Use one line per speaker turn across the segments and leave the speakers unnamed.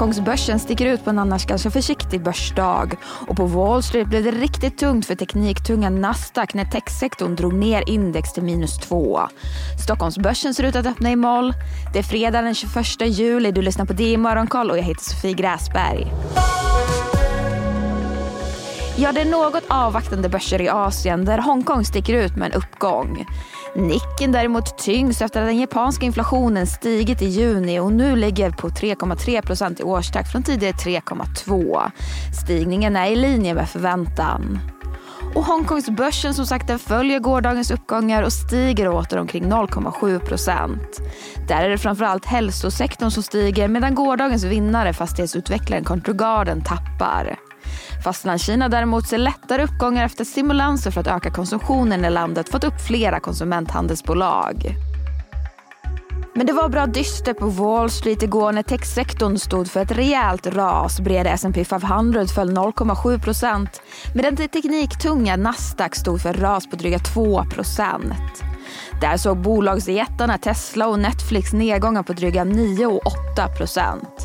Hongkongsbörsen sticker ut på en annars ganska försiktig börsdag. Och på Wall Street blev det riktigt tungt för tekniktunga Nasdaq när techsektorn drog ner index till minus 2. Stockholmsbörsen ser ut att öppna i moll. Det är fredag den 21 juli. Du lyssnar på DI Morgonkoll och jag heter Sofie Gräsberg. Ja, det är något avvaktande börser i Asien där Hongkong sticker ut med en uppgång. Nicken däremot tyngs efter att den japanska inflationen stigit i juni och nu ligger på 3,3 procent i årstakt från tidigare 3,2. Stigningen är i linje med förväntan. Och Hongkongsbörsen som sagt den följer gårdagens uppgångar och stiger åter omkring 0,7 procent. Där är det framförallt hälsosektorn som stiger medan gårdagens vinnare fastighetsutvecklaren Country Garden tappar. Fastlandskina däremot ser lättare uppgångar efter stimulanser för att öka konsumtionen i landet fått upp flera konsumenthandelsbolag. Men det var bra dystert på Wall Street igår när techsektorn stod för ett rejält ras. Breda S&P 500 föll 0,7 procent medan det tekniktunga Nasdaq stod för ras på dryga 2 procent. Där såg bolagsjättarna Tesla och Netflix nedgångar på dryga 9 och 8 procent.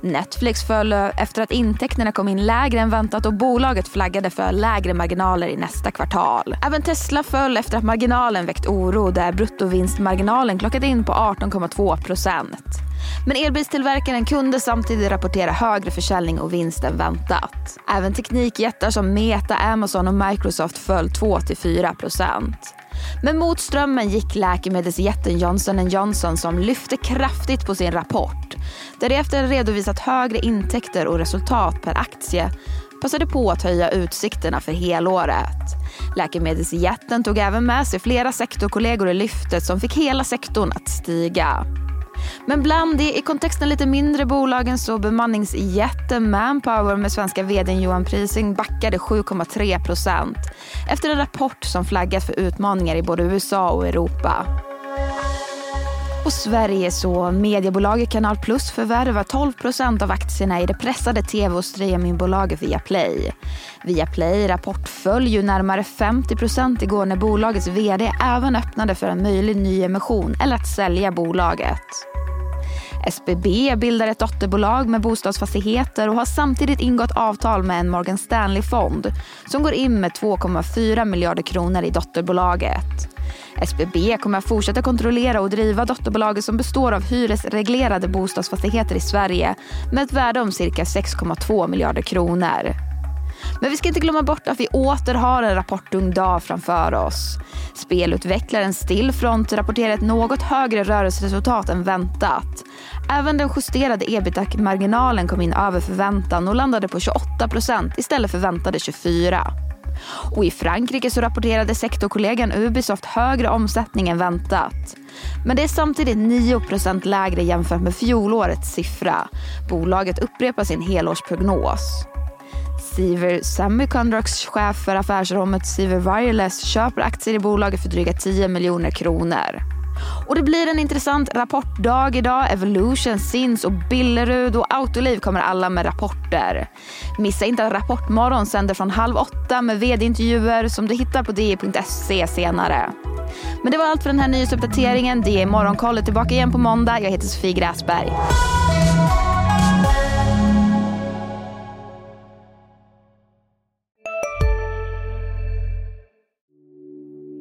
Netflix föll eh, efter att intäkterna kom in lägre än väntat och bolaget flaggade för lägre marginaler i nästa kvartal. Även Tesla föll efter att marginalen väckt oro där bruttovinstmarginalen klockat in på 18,2 procent. Men elbilstillverkaren kunde samtidigt rapportera högre försäljning och vinst än väntat. Även teknikjättar som Meta, Amazon och Microsoft föll 2-4 procent. Men mot strömmen gick läkemedelsjätten Johnson Johnson som lyfte kraftigt på sin rapport. Där efter redovisat högre intäkter och resultat per aktie passade på att höja utsikterna för helåret. Läkemedelsjätten tog även med sig flera sektorkollegor i lyftet som fick hela sektorn att stiga. Men bland de i kontexten lite mindre bolagen så bemanningsjätten Manpower med svenska vdn Johan Prising backade 7,3 procent efter en rapport som flaggat för utmaningar i både USA och Europa. Och Sverige så mediebolaget Kanal Plus förvärvar 12 procent av aktierna i det pressade tv och streamingbolaget Viaplay. Viaplay rapport föll ju närmare 50 procent igår när bolagets vd även öppnade för en möjlig nyemission eller att sälja bolaget. SBB bildar ett dotterbolag med bostadsfastigheter och har samtidigt ingått avtal med en Morgan Stanley-fond som går in med 2,4 miljarder kronor i dotterbolaget. SBB kommer att fortsätta kontrollera och driva dotterbolaget som består av hyresreglerade bostadsfastigheter i Sverige med ett värde om cirka 6,2 miljarder kronor. Men vi ska inte glömma bort att vi åter har en rapportung dag framför oss. Spelutvecklaren Stillfront rapporterar ett något högre rörelseresultat än väntat. Även den justerade ebitda-marginalen kom in över förväntan och landade på 28 procent istället för väntade 24. Och i Frankrike så rapporterade sektorkollegan Ubisoft högre omsättning än väntat. Men det är samtidigt 9% lägre jämfört med fjolårets siffra. Bolaget upprepar sin helårsprognos. Siever Semiconductors chef för affärsrummet Siever Wireless köper aktier i bolaget för dryga 10 miljoner kronor. Och det blir en intressant rapportdag idag. Evolution, Sins och Billerud och Autoliv kommer alla med rapporter. Missa inte att Rapportmorgon sänder från halv åtta med vd-intervjuer som du hittar på di.se senare. Men det var allt för den här nyhetsuppdateringen. Det är tillbaka igen på måndag. Jag heter Sofie Gräsberg.